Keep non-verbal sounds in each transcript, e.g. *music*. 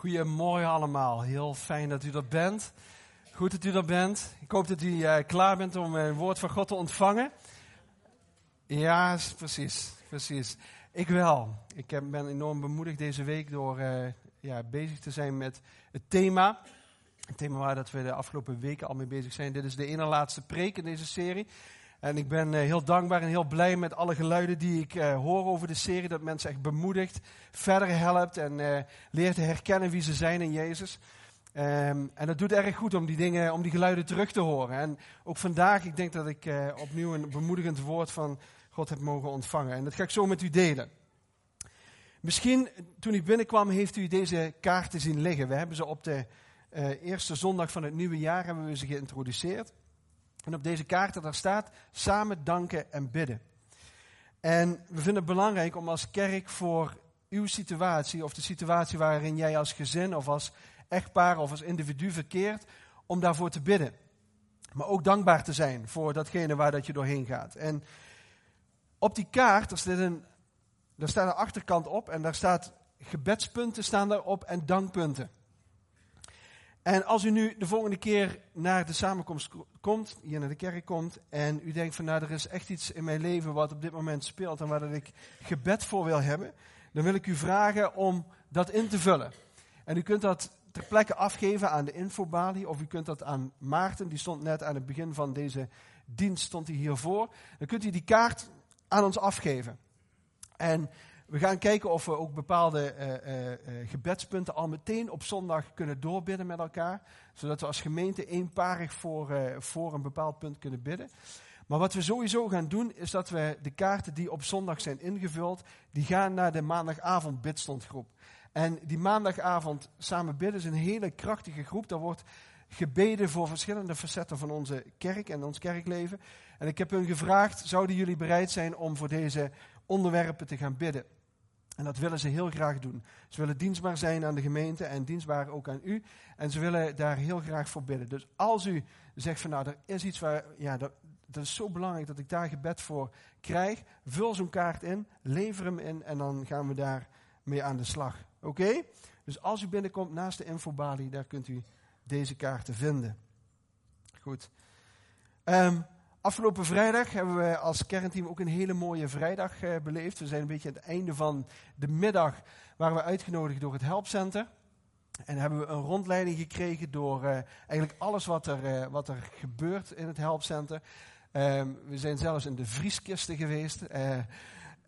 Goedemorgen allemaal. Heel fijn dat u er bent. Goed dat u er bent. Ik hoop dat u eh, klaar bent om een woord van God te ontvangen. Ja, precies. precies. Ik wel. Ik heb, ben enorm bemoedigd deze week door uh, ja, bezig te zijn met het thema. Het thema waar dat we de afgelopen weken al mee bezig zijn. Dit is de ene laatste preek in deze serie. En ik ben uh, heel dankbaar en heel blij met alle geluiden die ik uh, hoor over de serie. Dat mensen echt bemoedigt, verder helpt en uh, leert te herkennen wie ze zijn in Jezus. Um, en het doet erg goed om die dingen, om die geluiden terug te horen. En ook vandaag, ik denk dat ik opnieuw een bemoedigend woord van God heb mogen ontvangen. En dat ga ik zo met u delen. Misschien, toen ik binnenkwam, heeft u deze kaarten zien liggen. We hebben ze op de eerste zondag van het nieuwe jaar hebben we ze geïntroduceerd. En op deze kaarten daar staat samen danken en bidden. En we vinden het belangrijk om als kerk voor uw situatie of de situatie waarin jij als gezin of als echtpaar of als individu verkeert, om daarvoor te bidden. Maar ook dankbaar te zijn voor datgene waar dat je doorheen gaat. En op die kaart, er staat een, daar staat een achterkant op en daar staat gebedspunten staan daarop en dankpunten. En als u nu de volgende keer naar de samenkomst komt, hier naar de kerk komt, en u denkt van nou er is echt iets in mijn leven wat op dit moment speelt en waar dat ik gebed voor wil hebben, dan wil ik u vragen om dat in te vullen. En u kunt dat ter plekke afgeven aan de infobalie, of u kunt dat aan Maarten, die stond net aan het begin van deze dienst, stond hij hiervoor. Dan kunt u die kaart aan ons afgeven. En we gaan kijken of we ook bepaalde uh, uh, gebedspunten al meteen op zondag kunnen doorbidden met elkaar. Zodat we als gemeente eenparig voor, voor een bepaald punt kunnen bidden. Maar wat we sowieso gaan doen, is dat we de kaarten die op zondag zijn ingevuld, die gaan naar de maandagavond bidstondgroep. En die maandagavond samen bidden is een hele krachtige groep. Daar wordt gebeden voor verschillende facetten van onze kerk en ons kerkleven. En ik heb hun gevraagd, zouden jullie bereid zijn om voor deze onderwerpen te gaan bidden? En dat willen ze heel graag doen. Ze willen dienstbaar zijn aan de gemeente en dienstbaar ook aan u. En ze willen daar heel graag voor bidden. Dus als u zegt van nou, er is iets waar, ja, dat, dat is zo belangrijk dat ik daar gebed voor krijg. Vul zo'n kaart in, lever hem in en dan gaan we daar mee aan de slag. Oké? Dus als u binnenkomt naast de infobalie, daar kunt u deze kaarten vinden. Goed. Um, Afgelopen vrijdag hebben we als kernteam ook een hele mooie vrijdag uh, beleefd. We zijn een beetje aan het einde van de middag waren we uitgenodigd door het Helpcenter. En hebben we een rondleiding gekregen door uh, eigenlijk alles wat er, uh, wat er gebeurt in het Helpcenter. Ehm, we zijn zelfs in de vrieskisten geweest.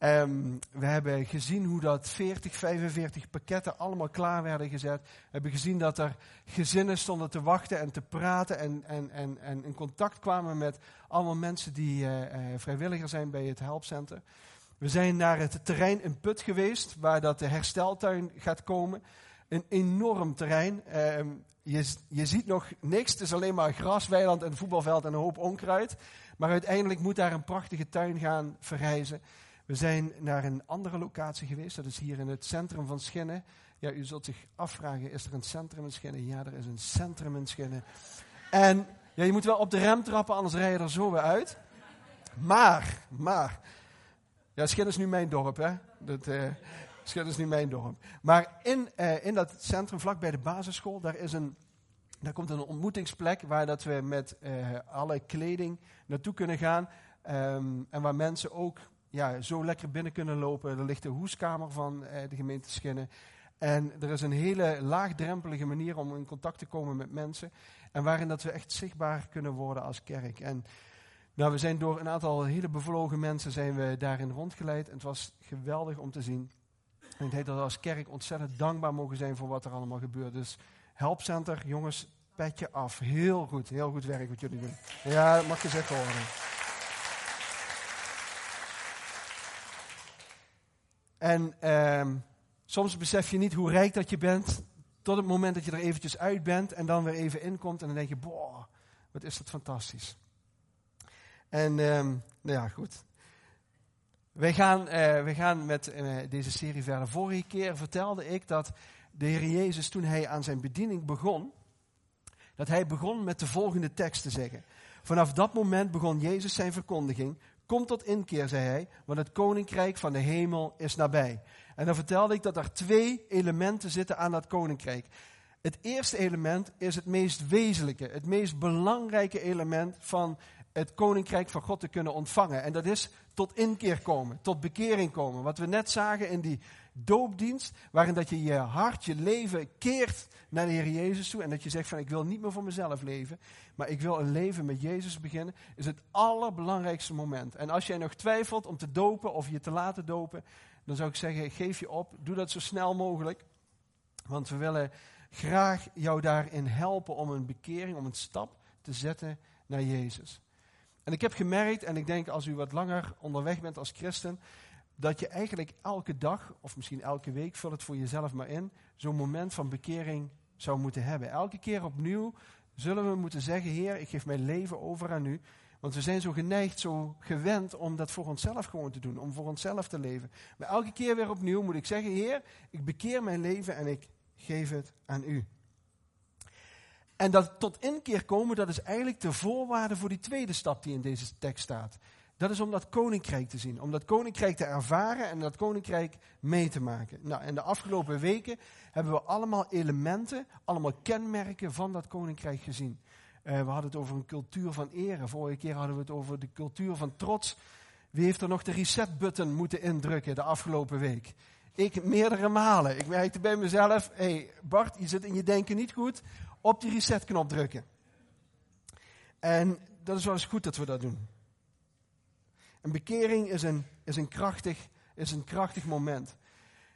Um, we hebben gezien hoe dat 40, 45 pakketten allemaal klaar werden gezet. We hebben gezien dat er gezinnen stonden te wachten en te praten en, en, en, en in contact kwamen met allemaal mensen die uh, vrijwilliger zijn bij het helpcenter. We zijn naar het terrein in Put geweest, waar dat de hersteltuin gaat komen. Een enorm terrein. Uh, je, je ziet nog niks, het is alleen maar grasweiland, een voetbalveld en een hoop onkruid. Maar uiteindelijk moet daar een prachtige tuin gaan verrijzen. We zijn naar een andere locatie geweest, dat is hier in het centrum van Schinnen. Ja, u zult zich afvragen, is er een centrum in Schinnen? Ja, er is een centrum in Schinnen. En ja, je moet wel op de rem trappen, anders rij je er zo weer uit. Maar, maar, ja, Schinnen is nu mijn dorp, hè. Dat, uh, Schinnen is nu mijn dorp. Maar in, uh, in dat centrum, vlak bij de basisschool, daar is een daar komt een ontmoetingsplek waar dat we met uh, alle kleding naartoe kunnen gaan. Um, en waar mensen ook ja, zo lekker binnen kunnen lopen. Er ligt de hoeskamer van eh, de gemeente Schinnen. En er is een hele laagdrempelige manier om in contact te komen met mensen. En waarin dat we echt zichtbaar kunnen worden als kerk. En nou, we zijn door een aantal hele bevlogen mensen zijn we daarin rondgeleid. En het was geweldig om te zien. En ik denk dat we als kerk ontzettend dankbaar mogen zijn voor wat er allemaal gebeurt. Dus Helpcenter, jongens, petje af. Heel goed, heel goed werk wat jullie doen. Ja, dat mag gezegd worden. En uh, soms besef je niet hoe rijk dat je bent, tot het moment dat je er eventjes uit bent en dan weer even inkomt en dan denk je, boah, wat is dat fantastisch. En uh, nou ja, goed. Wij gaan, uh, wij gaan met uh, deze serie verder. Vorige keer vertelde ik dat de Heer Jezus toen hij aan zijn bediening begon, dat hij begon met de volgende tekst te zeggen. Vanaf dat moment begon Jezus zijn verkondiging. Kom tot inkeer, zei hij, want het koninkrijk van de hemel is nabij. En dan vertelde ik dat er twee elementen zitten aan dat koninkrijk. Het eerste element is het meest wezenlijke, het meest belangrijke element van het koninkrijk van God te kunnen ontvangen. En dat is tot inkeer komen, tot bekering komen. Wat we net zagen in die doopdienst, waarin dat je je hart, je leven keert naar de Heer Jezus toe en dat je zegt van ik wil niet meer voor mezelf leven, maar ik wil een leven met Jezus beginnen, is het allerbelangrijkste moment. En als jij nog twijfelt om te dopen of je te laten dopen, dan zou ik zeggen geef je op, doe dat zo snel mogelijk, want we willen graag jou daarin helpen om een bekering, om een stap te zetten naar Jezus. En ik heb gemerkt, en ik denk als u wat langer onderweg bent als christen, dat je eigenlijk elke dag, of misschien elke week, vul het voor jezelf maar in, zo'n moment van bekering zou moeten hebben. Elke keer opnieuw zullen we moeten zeggen, Heer, ik geef mijn leven over aan u. Want we zijn zo geneigd, zo gewend om dat voor onszelf gewoon te doen, om voor onszelf te leven. Maar elke keer weer opnieuw moet ik zeggen, Heer, ik bekeer mijn leven en ik geef het aan u. En dat tot inkeer komen, dat is eigenlijk de voorwaarde voor die tweede stap die in deze tekst staat. Dat is om dat koninkrijk te zien, om dat koninkrijk te ervaren en dat koninkrijk mee te maken. Nou, in de afgelopen weken hebben we allemaal elementen, allemaal kenmerken van dat koninkrijk gezien. Uh, we hadden het over een cultuur van ere. Vorige keer hadden we het over de cultuur van trots. Wie heeft er nog de reset-button moeten indrukken de afgelopen week? Ik meerdere malen. Ik merkte bij mezelf, hey Bart, je zit in je denken niet goed. Op die reset-knop drukken. En dat is wel eens goed dat we dat doen. Een bekering is een, is een, krachtig, is een krachtig moment.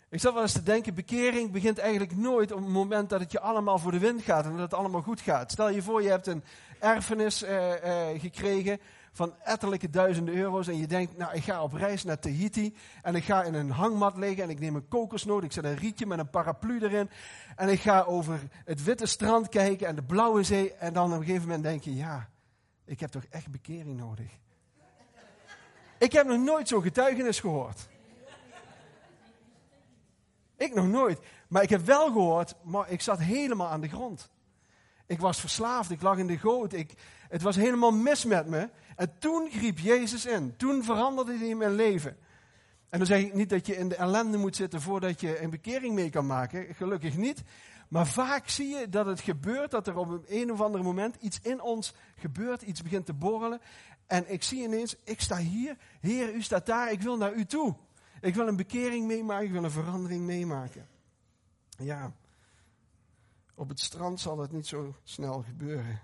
Ik zat wel eens te denken, bekering begint eigenlijk nooit op het moment dat het je allemaal voor de wind gaat en dat het allemaal goed gaat. Stel je voor, je hebt een erfenis uh, uh, gekregen van etterlijke duizenden euro's en je denkt, nou ik ga op reis naar Tahiti en ik ga in een hangmat liggen en ik neem een kokosnoot, ik zet een rietje met een paraplu erin en ik ga over het witte strand kijken en de blauwe zee en dan op een gegeven moment denk je, ja, ik heb toch echt bekering nodig. Ik heb nog nooit zo'n getuigenis gehoord. Ik nog nooit. Maar ik heb wel gehoord, maar ik zat helemaal aan de grond. Ik was verslaafd, ik lag in de goot. Ik, het was helemaal mis met me. En toen griep Jezus in. Toen veranderde hij mijn leven. En dan zeg ik niet dat je in de ellende moet zitten voordat je een bekering mee kan maken. Gelukkig niet. Maar vaak zie je dat het gebeurt, dat er op een, een of ander moment iets in ons gebeurt, iets begint te borrelen. En ik zie ineens, ik sta hier, Heer, u staat daar, ik wil naar u toe. Ik wil een bekering meemaken, ik wil een verandering meemaken. Ja, op het strand zal dat niet zo snel gebeuren.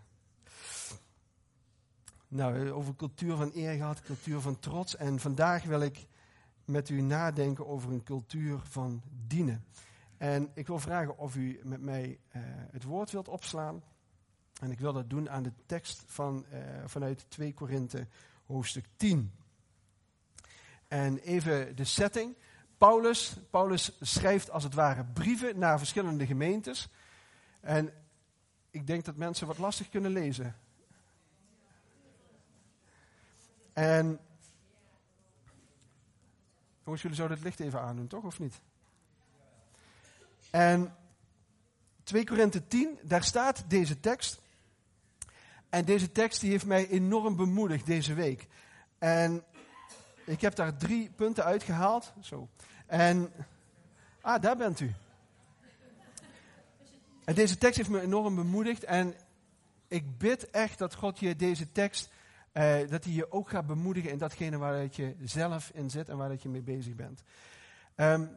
Nou, over cultuur van eer gehad, cultuur van trots. En vandaag wil ik met u nadenken over een cultuur van dienen. En ik wil vragen of u met mij uh, het woord wilt opslaan. En ik wil dat doen aan de tekst van, uh, vanuit 2 Korinthe hoofdstuk 10. En even de setting. Paulus, Paulus schrijft als het ware brieven naar verschillende gemeentes. En ik denk dat mensen wat lastig kunnen lezen. En jongens, jullie zouden het licht even aandoen, toch? Of niet? En 2 Korinthe 10, daar staat deze tekst. En deze tekst die heeft mij enorm bemoedigd deze week. En ik heb daar drie punten uitgehaald. Zo. En, ah, daar bent u. En deze tekst heeft me enorm bemoedigd. En ik bid echt dat God je deze tekst, eh, dat hij je ook gaat bemoedigen in datgene waar je zelf in zit en waar je mee bezig bent. Um,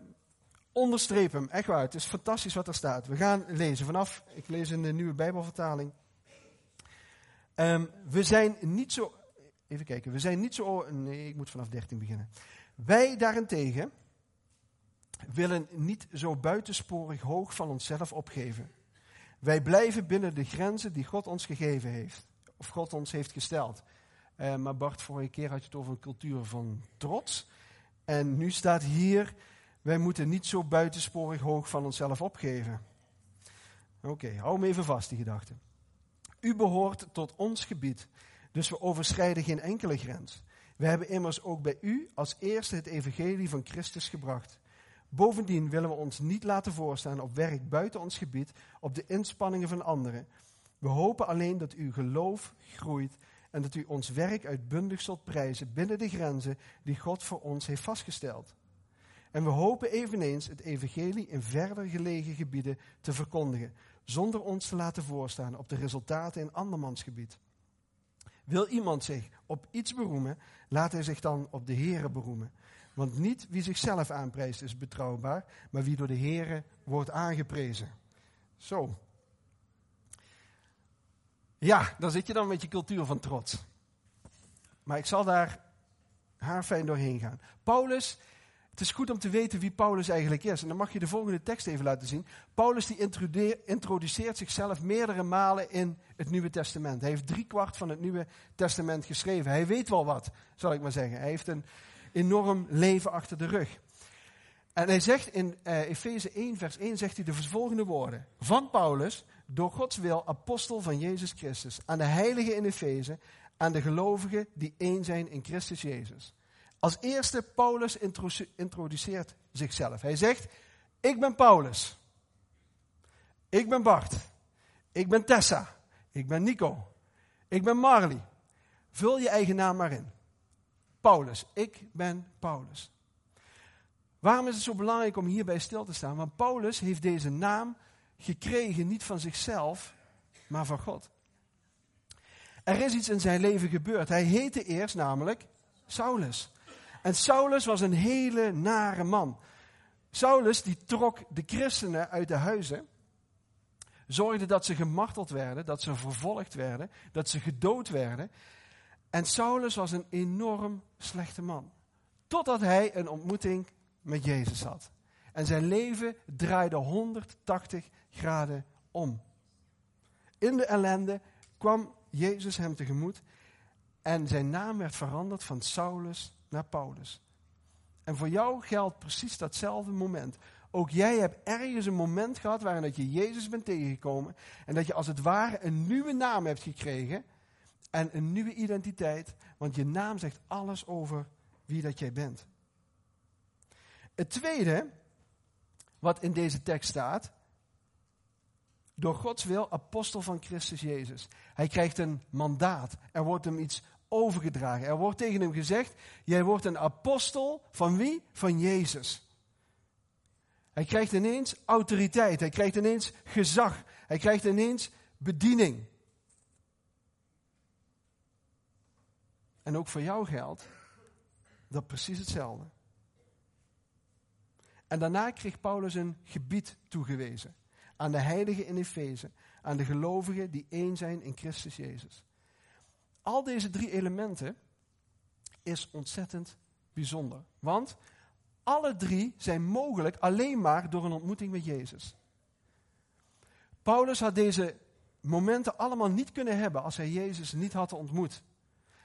onderstreep hem, echt waar. Het is fantastisch wat er staat. We gaan lezen vanaf, ik lees in de nieuwe Bijbelvertaling. Um, we zijn niet zo, even kijken, we zijn niet zo, nee, ik moet vanaf 13 beginnen. Wij daarentegen willen niet zo buitensporig hoog van onszelf opgeven. Wij blijven binnen de grenzen die God ons gegeven heeft, of God ons heeft gesteld. Uh, maar Bart, vorige keer had je het over een cultuur van trots. En nu staat hier, wij moeten niet zo buitensporig hoog van onszelf opgeven. Oké, hou me even vast, die gedachte. U behoort tot ons gebied, dus we overschrijden geen enkele grens. We hebben immers ook bij u als eerste het evangelie van Christus gebracht. Bovendien willen we ons niet laten voorstaan op werk buiten ons gebied, op de inspanningen van anderen. We hopen alleen dat uw geloof groeit en dat u ons werk uitbundig zult prijzen binnen de grenzen die God voor ons heeft vastgesteld. En we hopen eveneens het evangelie in verder gelegen gebieden te verkondigen, zonder ons te laten voorstaan op de resultaten in andermans gebied. Wil iemand zich op iets beroemen, laat hij zich dan op de Here beroemen. Want niet wie zichzelf aanprijst is betrouwbaar, maar wie door de Here wordt aangeprezen. Zo. Ja, dan zit je dan met je cultuur van trots. Maar ik zal daar haarfijn doorheen gaan. Paulus, het is goed om te weten wie Paulus eigenlijk is. En dan mag je de volgende tekst even laten zien. Paulus die introduceert zichzelf meerdere malen in het Nieuwe Testament. Hij heeft driekwart van het Nieuwe Testament geschreven. Hij weet wel wat, zal ik maar zeggen. Hij heeft een enorm leven achter de rug. En hij zegt in uh, Efeze 1, vers 1, zegt hij de volgende woorden. Van Paulus, door Gods wil, apostel van Jezus Christus, aan de heiligen in Efeze, aan de gelovigen die één zijn in Christus Jezus. Als eerste, Paulus introduceert zichzelf. Hij zegt, ik ben Paulus. Ik ben Bart. Ik ben Tessa. Ik ben Nico. Ik ben Marley. Vul je eigen naam maar in. Paulus. Ik ben Paulus. Waarom is het zo belangrijk om hierbij stil te staan? Want Paulus heeft deze naam gekregen niet van zichzelf, maar van God. Er is iets in zijn leven gebeurd. Hij heette eerst namelijk Saulus. En Saulus was een hele nare man. Saulus die trok de christenen uit de huizen, zorgde dat ze gemarteld werden, dat ze vervolgd werden, dat ze gedood werden. En Saulus was een enorm slechte man. Totdat hij een ontmoeting met Jezus had. En zijn leven draaide 180 graden om. In de ellende kwam Jezus hem tegemoet en zijn naam werd veranderd van Saulus naar Paulus. En voor jou geldt precies datzelfde moment. Ook jij hebt ergens een moment gehad waarin dat je Jezus bent tegengekomen en dat je als het ware een nieuwe naam hebt gekregen en een nieuwe identiteit, want je naam zegt alles over wie dat jij bent. Het tweede, wat in deze tekst staat, door Gods wil apostel van Christus Jezus. Hij krijgt een mandaat. Er wordt hem iets overgedragen. Er wordt tegen hem gezegd: Jij wordt een apostel van wie? Van Jezus. Hij krijgt ineens autoriteit. Hij krijgt ineens gezag. Hij krijgt ineens bediening. En ook voor jou geldt dat precies hetzelfde. En daarna kreeg Paulus een gebied toegewezen. Aan de heiligen in Efeze. Aan de gelovigen die één zijn in Christus Jezus. Al deze drie elementen is ontzettend bijzonder. Want alle drie zijn mogelijk alleen maar door een ontmoeting met Jezus. Paulus had deze momenten allemaal niet kunnen hebben als hij Jezus niet had ontmoet.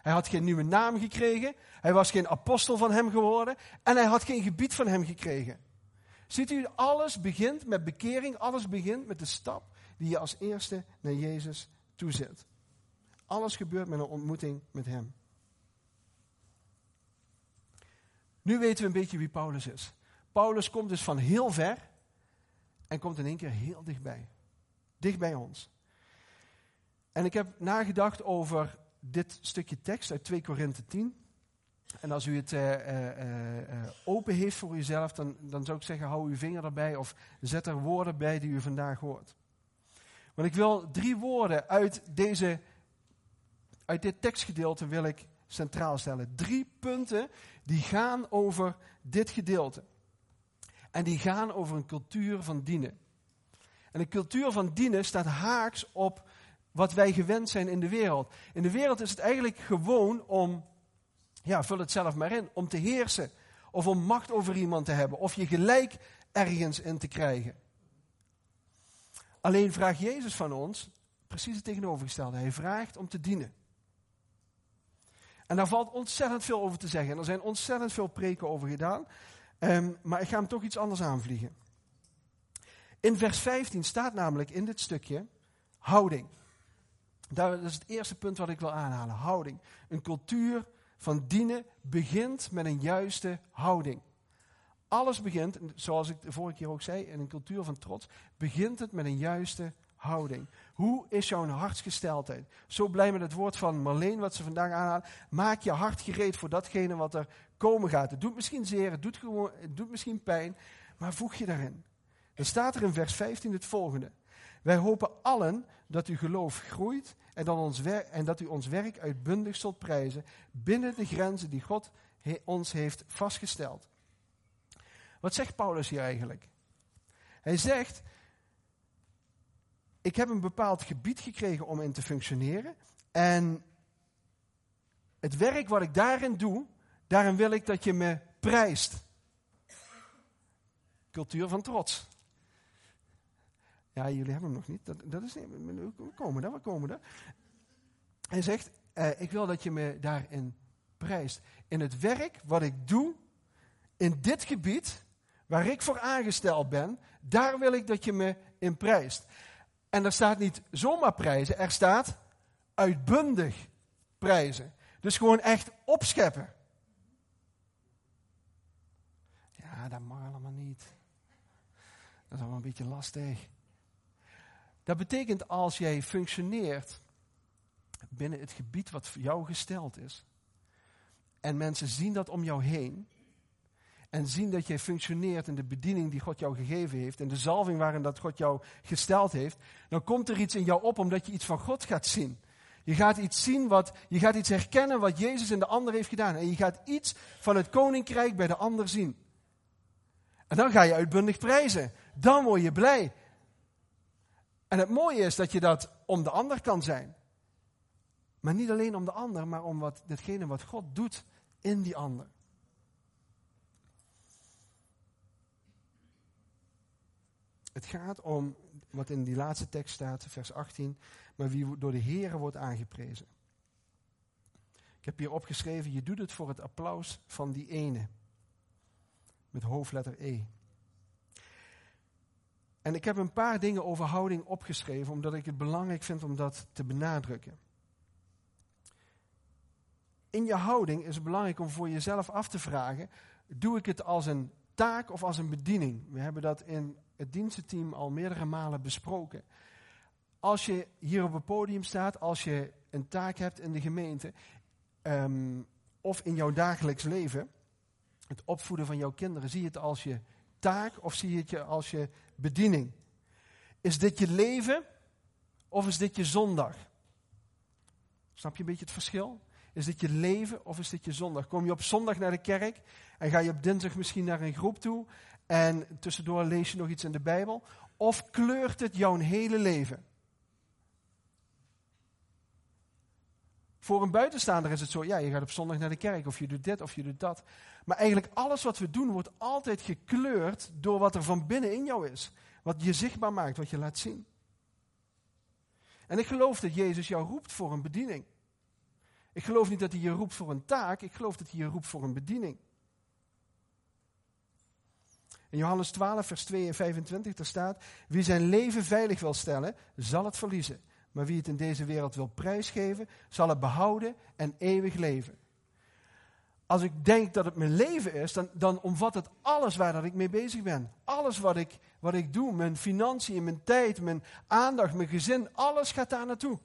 Hij had geen nieuwe naam gekregen, hij was geen apostel van hem geworden en hij had geen gebied van hem gekregen. Ziet u, alles begint met bekering, alles begint met de stap die je als eerste naar Jezus toezet. Alles gebeurt met een ontmoeting met Hem. Nu weten we een beetje wie Paulus is. Paulus komt dus van heel ver en komt in één keer heel dichtbij. Dicht bij ons. En ik heb nagedacht over dit stukje tekst uit 2 Korinthe 10. En als u het uh, uh, open heeft voor uzelf, dan, dan zou ik zeggen, hou uw vinger erbij of zet er woorden bij die u vandaag hoort. Want ik wil drie woorden uit, deze, uit dit tekstgedeelte wil ik centraal stellen. Drie punten die gaan over dit gedeelte. En die gaan over een cultuur van dienen. En een cultuur van dienen staat haaks op wat wij gewend zijn in de wereld. In de wereld is het eigenlijk gewoon om ja, vul het zelf maar in, om te heersen. Of om macht over iemand te hebben. Of je gelijk ergens in te krijgen. Alleen vraagt Jezus van ons precies het tegenovergestelde. Hij vraagt om te dienen. En daar valt ontzettend veel over te zeggen. En er zijn ontzettend veel preken over gedaan. Um, maar ik ga hem toch iets anders aanvliegen. In vers 15 staat namelijk in dit stukje houding. Dat is het eerste punt wat ik wil aanhalen. Houding. Een cultuur van dienen begint met een juiste houding. Alles begint, zoals ik de vorige keer ook zei, in een cultuur van trots, begint het met een juiste houding. Hoe is jouw hartsgesteldheid? Zo blij met het woord van Marleen wat ze vandaag aanhaalt. Maak je hart gereed voor datgene wat er komen gaat. Het doet misschien zeer, het doet, gewoon, doet misschien pijn, maar voeg je daarin. Dan staat er in vers 15 het volgende. Wij hopen allen dat uw geloof groeit en, dan ons en dat u ons werk uitbundig zult prijzen binnen de grenzen die God ons heeft vastgesteld. Wat zegt Paulus hier eigenlijk? Hij zegt, ik heb een bepaald gebied gekregen om in te functioneren en het werk wat ik daarin doe, daarin wil ik dat je me prijst. Cultuur van trots. Ja, jullie hebben hem nog niet. Dat, dat is niet. We komen daar, we komen daar. Hij zegt: eh, Ik wil dat je me daarin prijst. In het werk wat ik doe, in dit gebied, waar ik voor aangesteld ben, daar wil ik dat je me in prijst. En er staat niet zomaar prijzen, er staat uitbundig prijzen. Dus gewoon echt opscheppen. Ja, dat mag allemaal niet. Dat is allemaal een beetje lastig. Dat betekent als jij functioneert binnen het gebied wat voor jou gesteld is. En mensen zien dat om jou heen. En zien dat jij functioneert in de bediening die God jou gegeven heeft. En de zalving waarin dat God jou gesteld heeft. Dan komt er iets in jou op omdat je iets van God gaat zien. Je gaat iets zien wat, je gaat iets herkennen wat Jezus in de ander heeft gedaan. En je gaat iets van het koninkrijk bij de ander zien. En dan ga je uitbundig prijzen. Dan word je blij. En het mooie is dat je dat om de ander kan zijn. Maar niet alleen om de ander, maar om wat, datgene wat God doet in die ander. Het gaat om wat in die laatste tekst staat, vers 18, maar wie door de Heer wordt aangeprezen. Ik heb hier opgeschreven, je doet het voor het applaus van die ene. Met hoofdletter E. En ik heb een paar dingen over houding opgeschreven, omdat ik het belangrijk vind om dat te benadrukken. In je houding is het belangrijk om voor jezelf af te vragen: doe ik het als een taak of als een bediening? We hebben dat in het dienstenteam al meerdere malen besproken. Als je hier op het podium staat, als je een taak hebt in de gemeente um, of in jouw dagelijks leven, het opvoeden van jouw kinderen, zie je het als je taak of zie je het als je bediening? Is dit je leven of is dit je zondag? Snap je een beetje het verschil? Is dit je leven of is dit je zondag? Kom je op zondag naar de kerk en ga je op dinsdag misschien naar een groep toe en tussendoor lees je nog iets in de Bijbel? Of kleurt het jouw hele leven? Voor een buitenstaander is het zo, ja, je gaat op zondag naar de kerk, of je doet dit, of je doet dat. Maar eigenlijk alles wat we doen wordt altijd gekleurd door wat er van binnen in jou is. Wat je zichtbaar maakt, wat je laat zien. En ik geloof dat Jezus jou roept voor een bediening. Ik geloof niet dat hij je roept voor een taak, ik geloof dat hij je roept voor een bediening. In Johannes 12, vers 2 en 25, daar staat: Wie zijn leven veilig wil stellen, zal het verliezen. Maar wie het in deze wereld wil prijsgeven, zal het behouden en eeuwig leven. Als ik denk dat het mijn leven is, dan, dan omvat het alles waar dat ik mee bezig ben. Alles wat ik, wat ik doe, mijn financiën, mijn tijd, mijn aandacht, mijn gezin, alles gaat daar naartoe.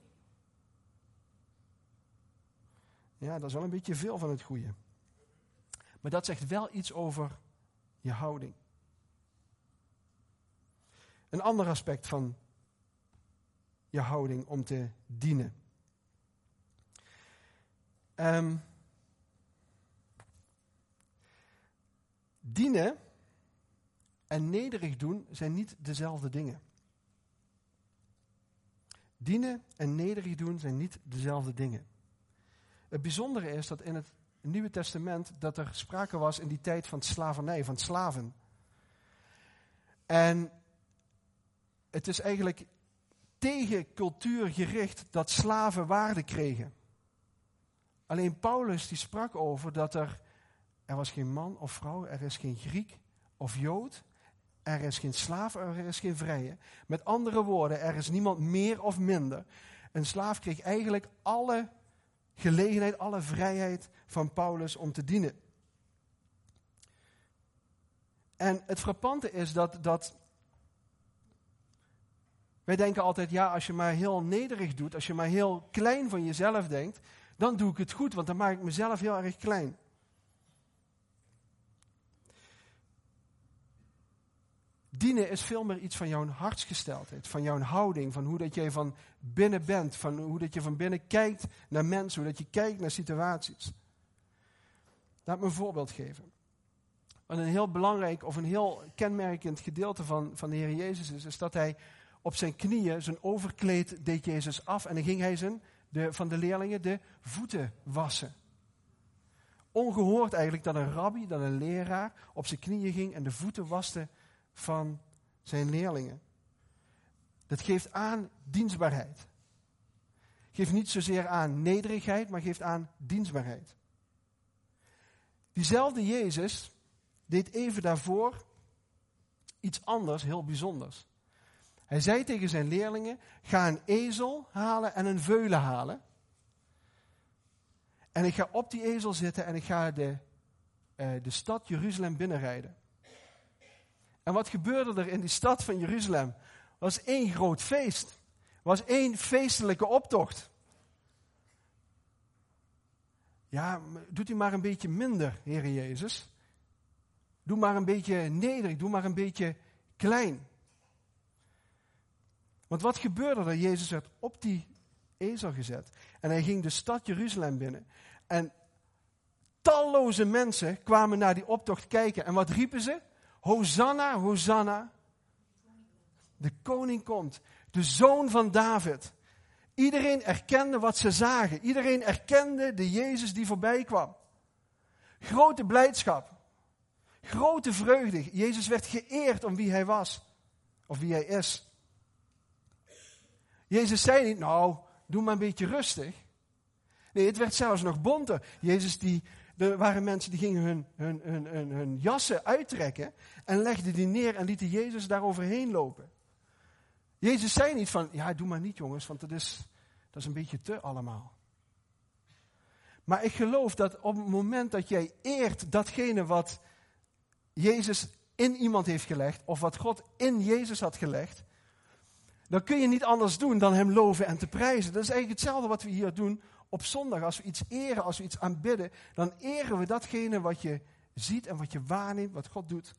Ja, dat is wel een beetje veel van het goede. Maar dat zegt wel iets over je houding. Een ander aspect van je houding om te dienen. Um, dienen en nederig doen zijn niet dezelfde dingen. Dienen en nederig doen zijn niet dezelfde dingen. Het bijzondere is dat in het Nieuwe Testament dat er sprake was in die tijd van slavernij, van slaven. En het is eigenlijk tegen cultuur gericht dat slaven waarde kregen. Alleen Paulus die sprak over dat er, er was geen man of vrouw, er is geen Griek of Jood, er is geen slaaf, er is geen vrije. Met andere woorden, er is niemand meer of minder. Een slaaf kreeg eigenlijk alle gelegenheid, alle vrijheid van Paulus om te dienen. En het frappante is dat, dat wij denken altijd, ja, als je maar heel nederig doet, als je maar heel klein van jezelf denkt, dan doe ik het goed, want dan maak ik mezelf heel erg klein. Dienen is veel meer iets van jouw hartsgesteldheid, van jouw houding, van hoe dat jij van binnen bent, van hoe dat je van binnen kijkt naar mensen, hoe dat je kijkt naar situaties. Laat me een voorbeeld geven. Een heel belangrijk of een heel kenmerkend gedeelte van, van de Heer Jezus is dat hij op zijn knieën, zijn overkleed deed Jezus af en dan ging hij zijn, de, van de leerlingen de voeten wassen. Ongehoord eigenlijk dat een rabbi, dat een leraar op zijn knieën ging en de voeten waste van zijn leerlingen. Dat geeft aan dienstbaarheid. Geeft niet zozeer aan nederigheid, maar geeft aan dienstbaarheid. Diezelfde Jezus deed even daarvoor iets anders, heel bijzonders. Hij zei tegen zijn leerlingen: Ga een ezel halen en een veulen halen. En ik ga op die ezel zitten en ik ga de, uh, de stad Jeruzalem binnenrijden. En wat gebeurde er in die stad van Jeruzalem? Was één groot feest. Was één feestelijke optocht. Ja, doet u maar een beetje minder, Heer Jezus. Doe maar een beetje nederig, doe maar een beetje klein. Want wat gebeurde er? Jezus werd op die ezel gezet. En hij ging de stad Jeruzalem binnen. En talloze mensen kwamen naar die optocht kijken. En wat riepen ze? Hosanna, Hosanna. De koning komt. De zoon van David. Iedereen erkende wat ze zagen. Iedereen erkende de Jezus die voorbij kwam. Grote blijdschap. Grote vreugde. Jezus werd geëerd om wie hij was. Of wie hij is. Jezus zei niet, nou, doe maar een beetje rustig. Nee, het werd zelfs nog bonter. Jezus die, er waren mensen die gingen hun, hun, hun, hun, hun jassen uittrekken en legden die neer en lieten Jezus daar overheen lopen. Jezus zei niet van, ja, doe maar niet jongens, want dat is, dat is een beetje te allemaal. Maar ik geloof dat op het moment dat jij eert datgene wat Jezus in iemand heeft gelegd, of wat God in Jezus had gelegd, dan kun je niet anders doen dan Hem loven en te prijzen. Dat is eigenlijk hetzelfde wat we hier doen op zondag. Als we iets eren, als we iets aanbidden, dan eren we datgene wat je ziet en wat je waarneemt, wat God doet.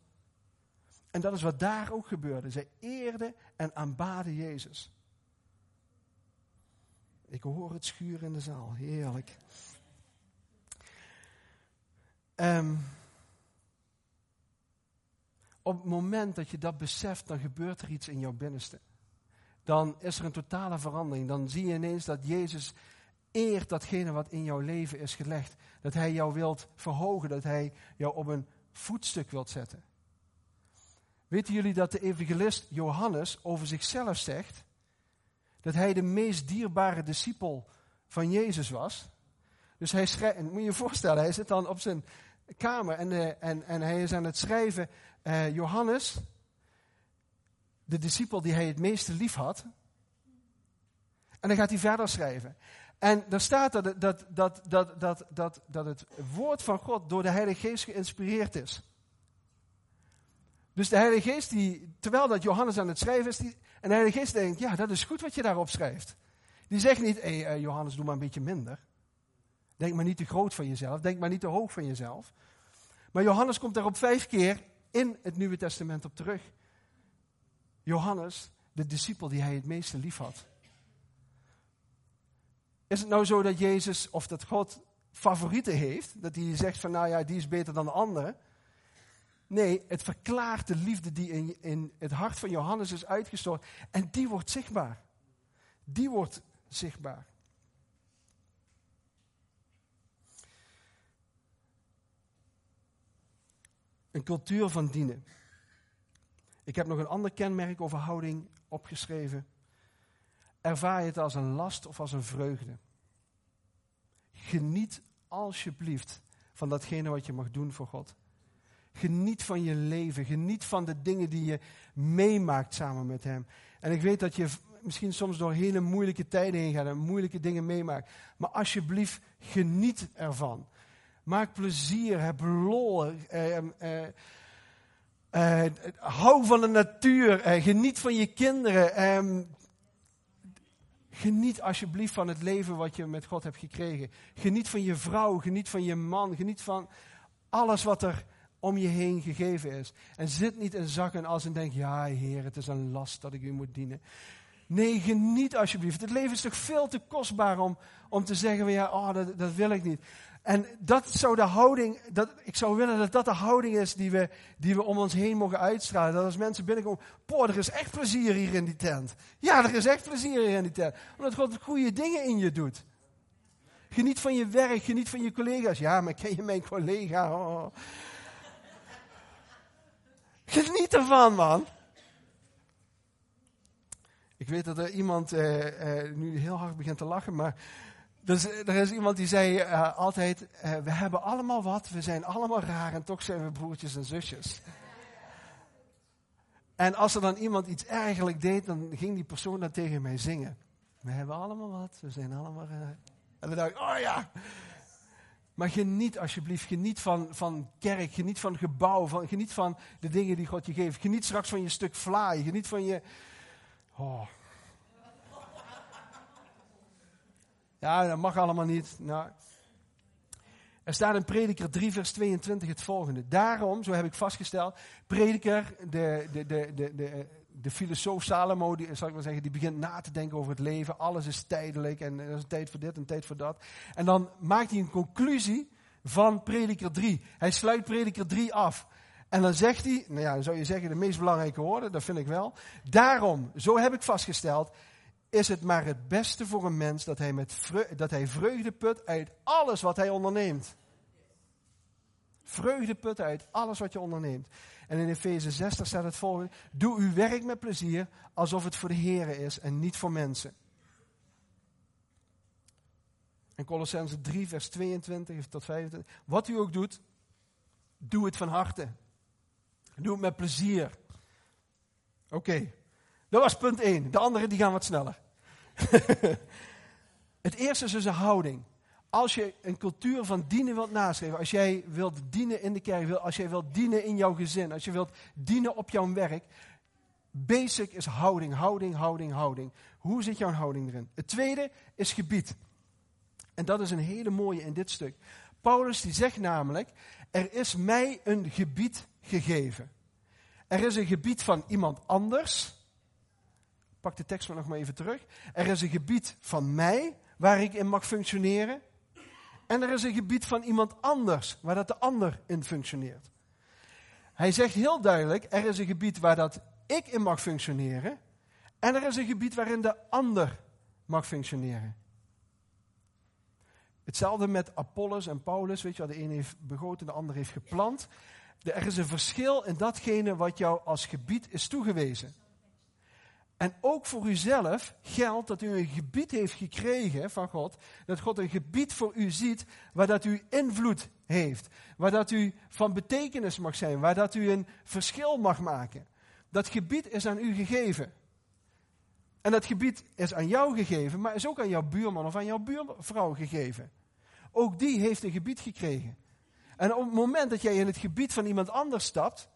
En dat is wat daar ook gebeurde. Zij eerden en aanbaden Jezus. Ik hoor het schuren in de zaal. Heerlijk. Um, op het moment dat je dat beseft, dan gebeurt er iets in jouw binnenste. Dan is er een totale verandering. Dan zie je ineens dat Jezus eert datgene wat in jouw leven is gelegd. Dat Hij jou wilt verhogen, dat Hij jou op een voetstuk wilt zetten. Weten jullie dat de evangelist Johannes over zichzelf zegt dat hij de meest dierbare discipel van Jezus was? Dus hij schrijft, moet je je voorstellen, hij zit dan op zijn kamer en, uh, en, en hij is aan het schrijven, uh, Johannes, de discipel die hij het meeste lief had. En dan gaat hij verder schrijven. En daar staat dat, dat, dat, dat, dat, dat, het woord van God door de Heilige Geest geïnspireerd is. Dus de Heilige Geest, die, terwijl dat Johannes aan het schrijven is, die, en de Heilige Geest denkt, ja, dat is goed wat je daarop schrijft. Die zegt niet, hé hey, uh, Johannes, doe maar een beetje minder. Denk maar niet te groot van jezelf, denk maar niet te hoog van jezelf. Maar Johannes komt daarop vijf keer in het Nieuwe Testament op terug. Johannes, de discipel die hij het meeste lief had. Is het nou zo dat Jezus of dat God favorieten heeft? Dat hij zegt van nou ja, die is beter dan de andere? Nee, het verklaart de liefde die in, in het hart van Johannes is uitgestort. En die wordt zichtbaar. Die wordt zichtbaar. Een cultuur van dienen. Ik heb nog een ander kenmerk over houding opgeschreven. Ervaar je het als een last of als een vreugde? Geniet alsjeblieft van datgene wat je mag doen voor God. Geniet van je leven. Geniet van de dingen die je meemaakt samen met Hem. En ik weet dat je misschien soms door hele moeilijke tijden heen gaat en moeilijke dingen meemaakt. Maar alsjeblieft, geniet ervan. Maak plezier, heb lol. Eh, eh, eh, hou van de natuur. Eh, geniet van je kinderen. Ehm, geniet alsjeblieft van het leven wat je met God hebt gekregen. Geniet van je vrouw. Geniet van je man. Geniet van alles wat er om je heen gegeven is. En zit niet in zakken als en denk, ja Heer, het is een last dat ik u moet dienen. Nee, geniet alsjeblieft. Het leven is toch veel te kostbaar om, om te zeggen, ja, oh, dat, dat wil ik niet. En dat zou de houding, dat, ik zou willen dat dat de houding is die we, die we om ons heen mogen uitstralen. Dat als mensen binnenkomen, poh, er is echt plezier hier in die tent. Ja, er is echt plezier hier in die tent. Omdat God goede dingen in je doet. Geniet van je werk, geniet van je collega's. Ja, maar ken je mijn collega? Oh. Geniet ervan, man. Ik weet dat er iemand uh, uh, nu heel hard begint te lachen, maar dus, er is iemand die zei uh, altijd, we hebben allemaal wat, we zijn allemaal raar en toch zijn we broertjes en zusjes. En als er dan iemand iets eigenlijk deed, dan ging die persoon dan tegen mij zingen. We hebben allemaal wat, we zijn allemaal raar. En dan dacht ik, oh ja. Maar geniet alsjeblieft, geniet van, van kerk, geniet van gebouw, van, geniet van de dingen die God je geeft. Geniet straks van je stuk vlaai, geniet van je... Oh. Ja, dat mag allemaal niet. Nou, er staat in Prediker 3, vers 22 het volgende. Daarom, zo heb ik vastgesteld, Prediker, de, de, de, de, de, de filosoof Salomo, zal ik maar zeggen, die begint na te denken over het leven. Alles is tijdelijk en er is een tijd voor dit en een tijd voor dat. En dan maakt hij een conclusie van Prediker 3. Hij sluit Prediker 3 af. En dan zegt hij, nou ja, dan zou je zeggen de meest belangrijke woorden, dat vind ik wel. Daarom, zo heb ik vastgesteld, is het maar het beste voor een mens dat hij, met dat hij vreugde put uit alles wat hij onderneemt. Vreugde put uit alles wat je onderneemt. En in Efeze 60 staat het volgende. Doe uw werk met plezier alsof het voor de Here is en niet voor mensen. En Colossense 3 vers 22 tot 25. Wat u ook doet, doe het van harte. Doe het met plezier. Oké, dat was punt 1. De andere die gaan wat sneller. *laughs* het eerste is dus een houding. Als je een cultuur van dienen wilt nastreven, als jij wilt dienen in de kerk, als jij wilt dienen in jouw gezin, als je wilt dienen op jouw werk, basic is houding, houding, houding, houding. Hoe zit jouw houding erin? Het tweede is gebied. En dat is een hele mooie in dit stuk. Paulus die zegt namelijk, er is mij een gebied gegeven. Er is een gebied van iemand anders. Pak de tekst maar nog maar even terug. Er is een gebied van mij waar ik in mag functioneren. En er is een gebied van iemand anders waar dat de ander in functioneert. Hij zegt heel duidelijk, er is een gebied waar dat ik in mag functioneren. En er is een gebied waarin de ander mag functioneren. Hetzelfde met Apollos en Paulus. Weet je wel, de een heeft begoten, de ander heeft geplant. Er is een verschil in datgene wat jou als gebied is toegewezen. En ook voor uzelf geldt dat u een gebied heeft gekregen van God. Dat God een gebied voor u ziet waar dat u invloed heeft. Waar dat u van betekenis mag zijn. Waar dat u een verschil mag maken. Dat gebied is aan u gegeven. En dat gebied is aan jou gegeven, maar is ook aan jouw buurman of aan jouw buurvrouw gegeven. Ook die heeft een gebied gekregen. En op het moment dat jij in het gebied van iemand anders stapt,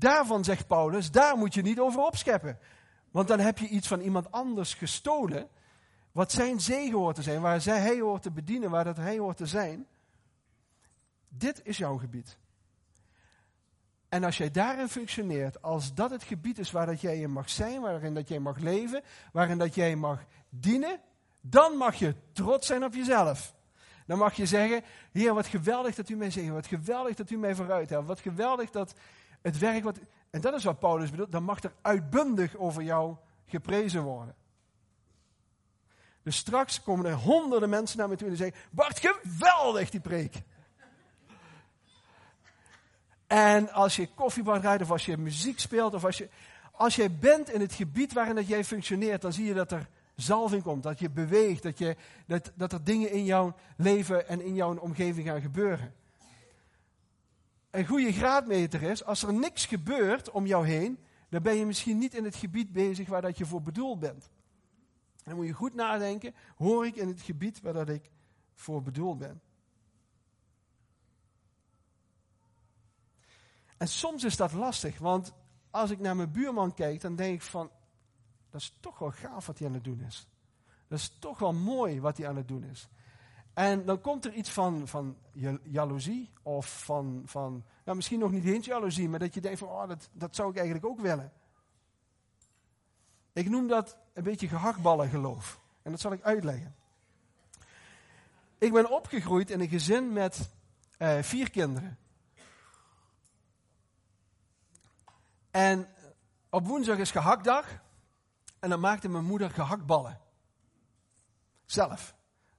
daarvan zegt Paulus, daar moet je niet over opscheppen. Want dan heb je iets van iemand anders gestolen, wat zijn zegen hoort te zijn, waar zij, hij hoort te bedienen, waar dat hij hoort te zijn. Dit is jouw gebied. En als jij daarin functioneert, als dat het gebied is waar dat jij in mag zijn, waarin dat jij mag leven, waarin dat jij mag dienen, dan mag je trots zijn op jezelf. Dan mag je zeggen, Heer, wat geweldig dat u mij zegt, wat geweldig dat u mij vooruit helpt, wat geweldig dat het werk wat... En dat is wat Paulus bedoelt, dan mag er uitbundig over jou geprezen worden. Dus straks komen er honderden mensen naar me toe en zeggen, Bart, geweldig die preek. En als je koffiebar rijdt of als je muziek speelt of als je... Als jij bent in het gebied waarin dat jij functioneert, dan zie je dat er zalving komt, dat je beweegt, dat, je, dat, dat er dingen in jouw leven en in jouw omgeving gaan gebeuren. Een goede graadmeter is, als er niks gebeurt om jou heen, dan ben je misschien niet in het gebied bezig waar dat je voor bedoeld bent. Dan moet je goed nadenken, hoor ik in het gebied waar dat ik voor bedoeld ben. En soms is dat lastig, want als ik naar mijn buurman kijk, dan denk ik van, dat is toch wel gaaf wat hij aan het doen is. Dat is toch wel mooi wat hij aan het doen is. En dan komt er iets van, van jaloezie of van, van nou misschien nog niet eens jaloezie, maar dat je denkt van, oh, dat, dat zou ik eigenlijk ook willen. Ik noem dat een beetje gehaktballengeloof. En dat zal ik uitleggen. Ik ben opgegroeid in een gezin met eh, vier kinderen. En op woensdag is gehaktdag. En dan maakte mijn moeder gehaktballen. Zelf.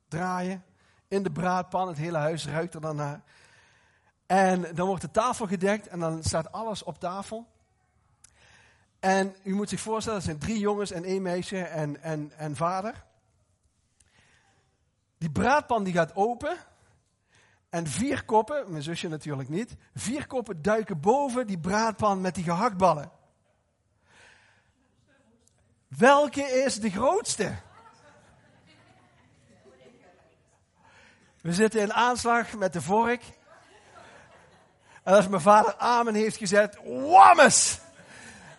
Draaien. In de braadpan. Het hele huis ruikt er dan naar. En dan wordt de tafel gedekt. En dan staat alles op tafel. En u moet zich voorstellen, er zijn drie jongens en één meisje en, en, en vader. Die braadpan die gaat open. En vier koppen, mijn zusje natuurlijk niet, vier koppen duiken boven die braadpan met die gehaktballen. Welke is de grootste? We zitten in aanslag met de vork. En als mijn vader amen heeft gezet, wammes!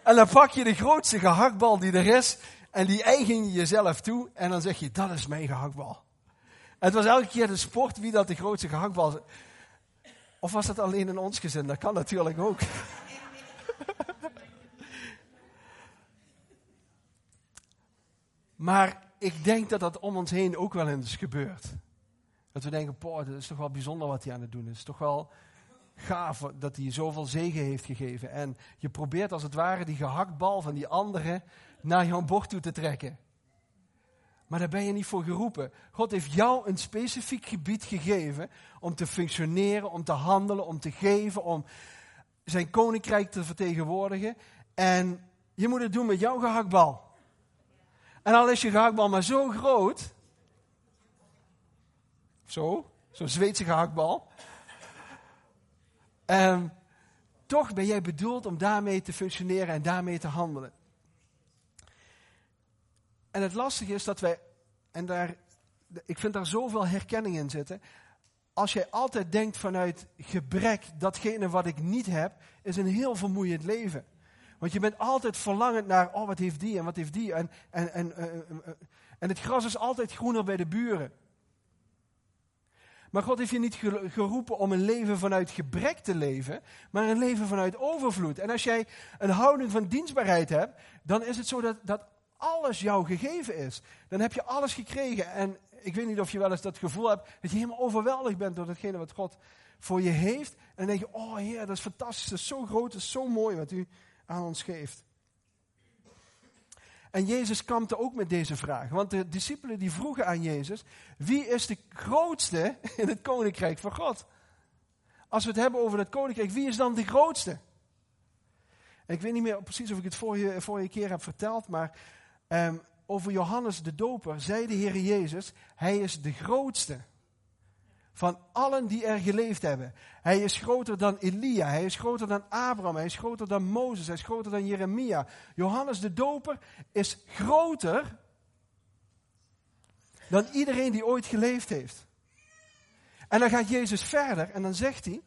En dan pak je de grootste gehaktbal die er is en die eigen je jezelf toe en dan zeg je, dat is mijn gehaktbal. het was elke keer de sport wie dat de grootste gehaktbal... Of was dat alleen in ons gezin? Dat kan natuurlijk ook. *laughs* maar ik denk dat dat om ons heen ook wel eens gebeurt. Dat we denken, poh, dat is toch wel bijzonder wat hij aan het doen is. Toch wel gaaf dat hij zoveel zegen heeft gegeven. En je probeert als het ware die gehaktbal van die anderen naar jouw bord toe te trekken. Maar daar ben je niet voor geroepen. God heeft jou een specifiek gebied gegeven om te functioneren, om te handelen, om te geven, om zijn koninkrijk te vertegenwoordigen. En je moet het doen met jouw gehaktbal. En al is je gehaktbal maar zo groot, zo, zo'n Zweedse gehaktbal, Um, toch ben jij bedoeld om daarmee te functioneren en daarmee te handelen. En het lastige is dat wij, en daar, ik vind daar zoveel herkenning in zitten. Als jij altijd denkt vanuit gebrek, datgene wat ik niet heb, is een heel vermoeiend leven. Want je bent altijd verlangend naar, oh wat heeft die en wat heeft die. En, en, en, uh, en het gras is altijd groener bij de buren. Maar God heeft je niet geroepen om een leven vanuit gebrek te leven, maar een leven vanuit overvloed. En als jij een houding van dienstbaarheid hebt, dan is het zo dat, dat alles jou gegeven is. Dan heb je alles gekregen. En ik weet niet of je wel eens dat gevoel hebt dat je helemaal overweldigd bent door datgene wat God voor je heeft. En dan denk je, oh Heer, dat is fantastisch, dat is zo groot, dat is zo mooi wat u aan ons geeft. En Jezus kampte ook met deze vraag. Want de discipelen die vroegen aan Jezus, wie is de grootste in het koninkrijk van God? Als we het hebben over het koninkrijk, wie is dan de grootste? Ik weet niet meer precies of ik het vorige, vorige keer heb verteld, maar um, over Johannes de Doper zei de Heer Jezus, hij is de grootste van allen die er geleefd hebben. Hij is groter dan Elia, hij is groter dan Abraham, hij is groter dan Mozes, hij is groter dan Jeremia. Johannes de Doper is groter dan iedereen die ooit geleefd heeft. En dan gaat Jezus verder en dan zegt hij,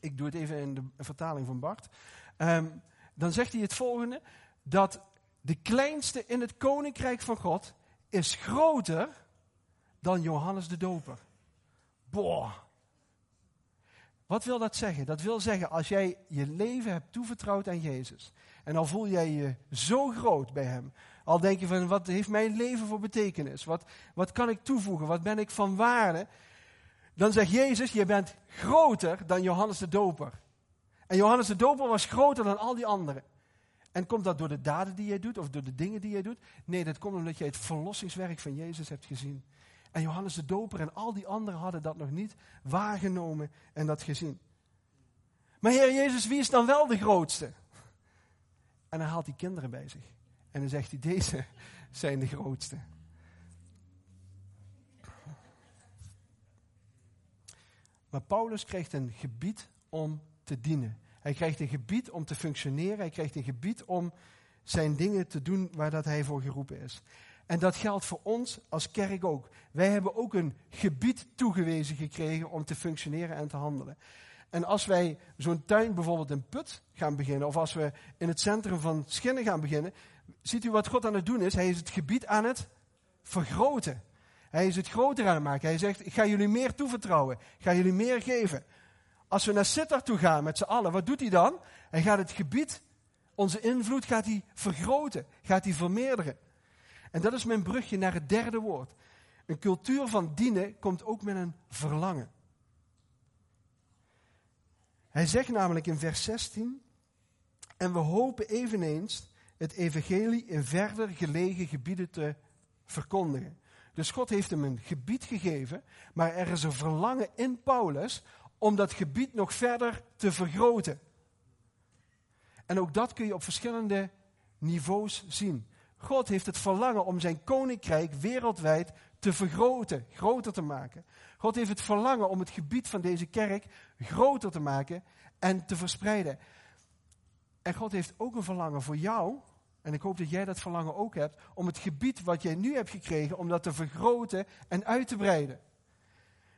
ik doe het even in de vertaling van Bart, ehm, dan zegt hij het volgende, dat de kleinste in het koninkrijk van God is groter dan Johannes de Doper. Wat wil dat zeggen? Dat wil zeggen, als jij je leven hebt toevertrouwd aan Jezus. En al voel jij je zo groot bij Hem. Al denk je van, wat heeft mijn leven voor betekenis? Wat, wat kan ik toevoegen? Wat ben ik van waarde? Dan zegt Jezus, je bent groter dan Johannes de Doper. En Johannes de Doper was groter dan al die anderen. En komt dat door de daden die jij doet of door de dingen die jij doet? Nee, dat komt omdat jij het verlossingswerk van Jezus hebt gezien. En Johannes de Doper en al die anderen hadden dat nog niet waargenomen en dat gezien. Maar Heer Jezus, wie is dan wel de grootste? En dan haalt hij kinderen bij zich. En dan zegt hij, deze zijn de grootste. Maar Paulus krijgt een gebied om te dienen. Hij krijgt een gebied om te functioneren. Hij krijgt een gebied om zijn dingen te doen waar dat hij voor geroepen is. En dat geldt voor ons als kerk ook. Wij hebben ook een gebied toegewezen gekregen om te functioneren en te handelen. En als wij zo'n tuin bijvoorbeeld in Put gaan beginnen, of als we in het centrum van Schinnen gaan beginnen, ziet u wat God aan het doen is? Hij is het gebied aan het vergroten. Hij is het groter aan het maken. Hij zegt, ik ga jullie meer toevertrouwen. Ik ga jullie meer geven. Als we naar Sittard toe gaan met z'n allen, wat doet hij dan? Hij gaat het gebied, onze invloed gaat hij vergroten. Gaat hij vermeerderen. En dat is mijn brugje naar het derde woord. Een cultuur van dienen komt ook met een verlangen. Hij zegt namelijk in vers 16, en we hopen eveneens het evangelie in verder gelegen gebieden te verkondigen. Dus God heeft hem een gebied gegeven, maar er is een verlangen in Paulus om dat gebied nog verder te vergroten. En ook dat kun je op verschillende niveaus zien. God heeft het verlangen om zijn koninkrijk wereldwijd te vergroten, groter te maken. God heeft het verlangen om het gebied van deze kerk groter te maken en te verspreiden. En God heeft ook een verlangen voor jou, en ik hoop dat jij dat verlangen ook hebt, om het gebied wat jij nu hebt gekregen, om dat te vergroten en uit te breiden.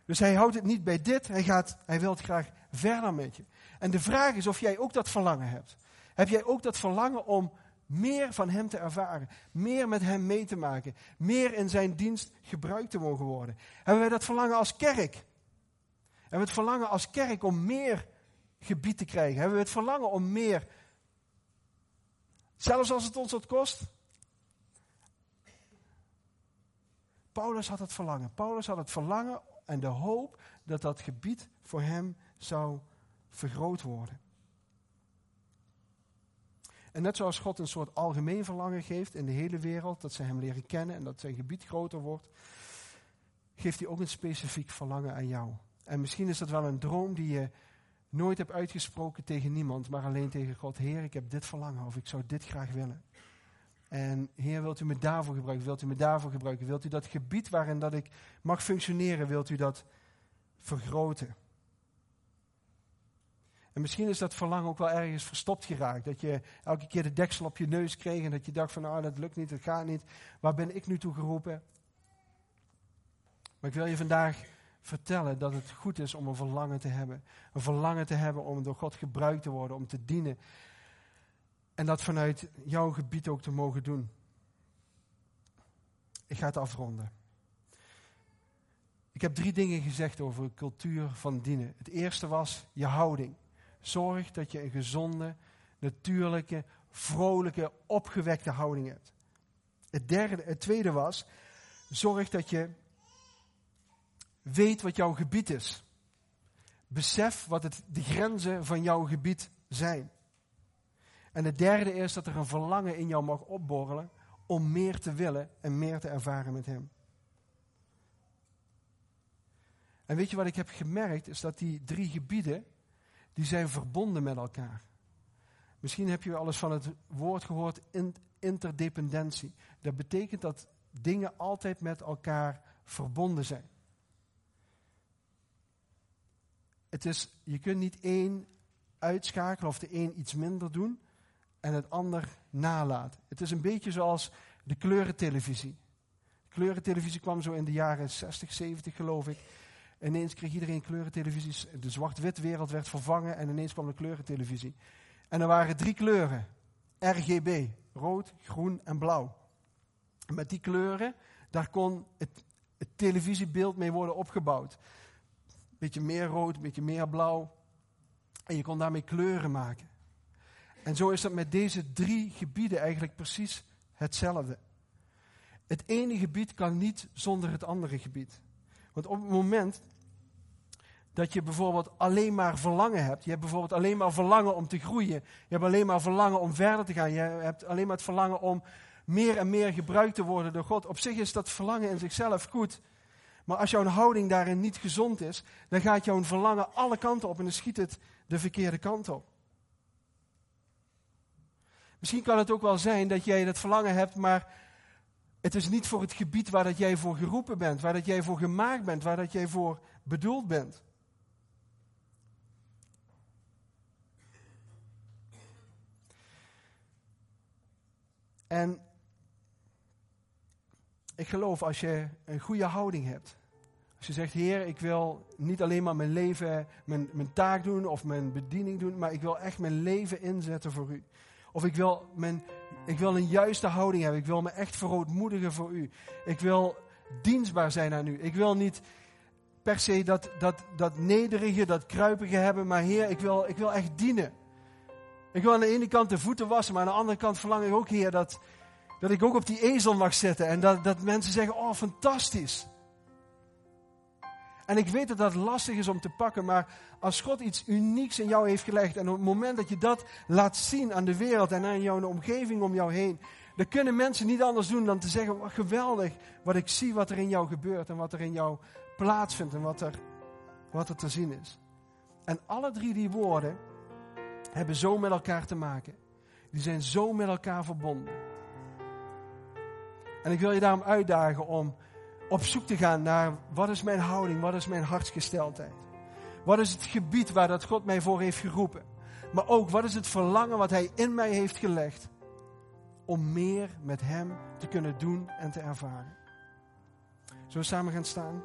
Dus hij houdt het niet bij dit, hij, gaat, hij wil het graag verder met je. En de vraag is of jij ook dat verlangen hebt. Heb jij ook dat verlangen om meer van Hem te ervaren, meer met Hem mee te maken, meer in Zijn dienst gebruikt te mogen worden? Hebben wij dat verlangen als kerk? Hebben we het verlangen als kerk om meer gebied te krijgen? Hebben we het verlangen om meer, zelfs als het ons wat kost? Paulus had het verlangen. Paulus had het verlangen en de hoop dat dat gebied voor hem zou vergroot worden. En net zoals God een soort algemeen verlangen geeft in de hele wereld, dat ze hem leren kennen en dat zijn gebied groter wordt, geeft hij ook een specifiek verlangen aan jou. En misschien is dat wel een droom die je nooit hebt uitgesproken tegen niemand, maar alleen tegen God. Heer, ik heb dit verlangen of ik zou dit graag willen. En Heer, wilt u me daarvoor gebruiken? Wilt u me daarvoor gebruiken? Wilt u dat gebied waarin dat ik mag functioneren, wilt u dat vergroten? En misschien is dat verlangen ook wel ergens verstopt geraakt. Dat je elke keer de deksel op je neus kreeg en dat je dacht van nou dat lukt niet, dat gaat niet. Waar ben ik nu toe geroepen? Maar ik wil je vandaag vertellen dat het goed is om een verlangen te hebben. Een verlangen te hebben om door God gebruikt te worden, om te dienen. En dat vanuit jouw gebied ook te mogen doen. Ik ga het afronden. Ik heb drie dingen gezegd over cultuur van dienen. Het eerste was je houding. Zorg dat je een gezonde, natuurlijke, vrolijke, opgewekte houding hebt. Het, derde, het tweede was, zorg dat je weet wat jouw gebied is. Besef wat het, de grenzen van jouw gebied zijn. En het derde is dat er een verlangen in jou mag opborrelen om meer te willen en meer te ervaren met Hem. En weet je wat ik heb gemerkt, is dat die drie gebieden, die zijn verbonden met elkaar. Misschien heb je wel eens van het woord gehoord interdependentie. Dat betekent dat dingen altijd met elkaar verbonden zijn. Het is, je kunt niet één uitschakelen of de een iets minder doen en het ander nalaten. Het is een beetje zoals de kleurentelevisie. De kleurentelevisie kwam zo in de jaren 60, 70 geloof ik. Ineens kreeg iedereen kleurentelevisies. De zwart-wit wereld werd vervangen en ineens kwam de kleurentelevisie. En er waren drie kleuren. RGB. Rood, groen en blauw. Met die kleuren, daar kon het, het televisiebeeld mee worden opgebouwd. Beetje meer rood, beetje meer blauw. En je kon daarmee kleuren maken. En zo is dat met deze drie gebieden eigenlijk precies hetzelfde. Het ene gebied kan niet zonder het andere gebied. Want op het moment dat je bijvoorbeeld alleen maar verlangen hebt, je hebt bijvoorbeeld alleen maar verlangen om te groeien, je hebt alleen maar verlangen om verder te gaan, je hebt alleen maar het verlangen om meer en meer gebruikt te worden door God. Op zich is dat verlangen in zichzelf goed. Maar als jouw houding daarin niet gezond is, dan gaat jouw verlangen alle kanten op en dan schiet het de verkeerde kant op. Misschien kan het ook wel zijn dat jij dat verlangen hebt, maar het is niet voor het gebied waar dat jij voor geroepen bent, waar dat jij voor gemaakt bent, waar dat jij voor bedoeld bent. En ik geloof als je een goede houding hebt. Als je zegt, Heer, ik wil niet alleen maar mijn leven, mijn, mijn taak doen of mijn bediening doen, maar ik wil echt mijn leven inzetten voor u. Of ik wil, mijn, ik wil een juiste houding hebben. Ik wil me echt verootmoedigen voor u. Ik wil dienstbaar zijn aan u. Ik wil niet per se dat, dat, dat nederige, dat kruipige hebben, maar Heer, ik wil, ik wil echt dienen. Ik wil aan de ene kant de voeten wassen, maar aan de andere kant verlang ik ook, Heer, dat, dat ik ook op die ezel mag zitten. En dat, dat mensen zeggen, oh fantastisch. En ik weet dat dat lastig is om te pakken, maar als God iets unieks in jou heeft gelegd en op het moment dat je dat laat zien aan de wereld en aan jouw omgeving om jou heen, dan kunnen mensen niet anders doen dan te zeggen, wat geweldig wat ik zie wat er in jou gebeurt en wat er in jou plaatsvindt en wat er, wat er te zien is. En alle drie die woorden hebben zo met elkaar te maken. Die zijn zo met elkaar verbonden. En ik wil je daarom uitdagen om op zoek te gaan naar wat is mijn houding, wat is mijn hartsgesteldheid. Wat is het gebied waar dat God mij voor heeft geroepen. Maar ook wat is het verlangen wat Hij in mij heeft gelegd om meer met Hem te kunnen doen en te ervaren. Zullen we samen gaan staan?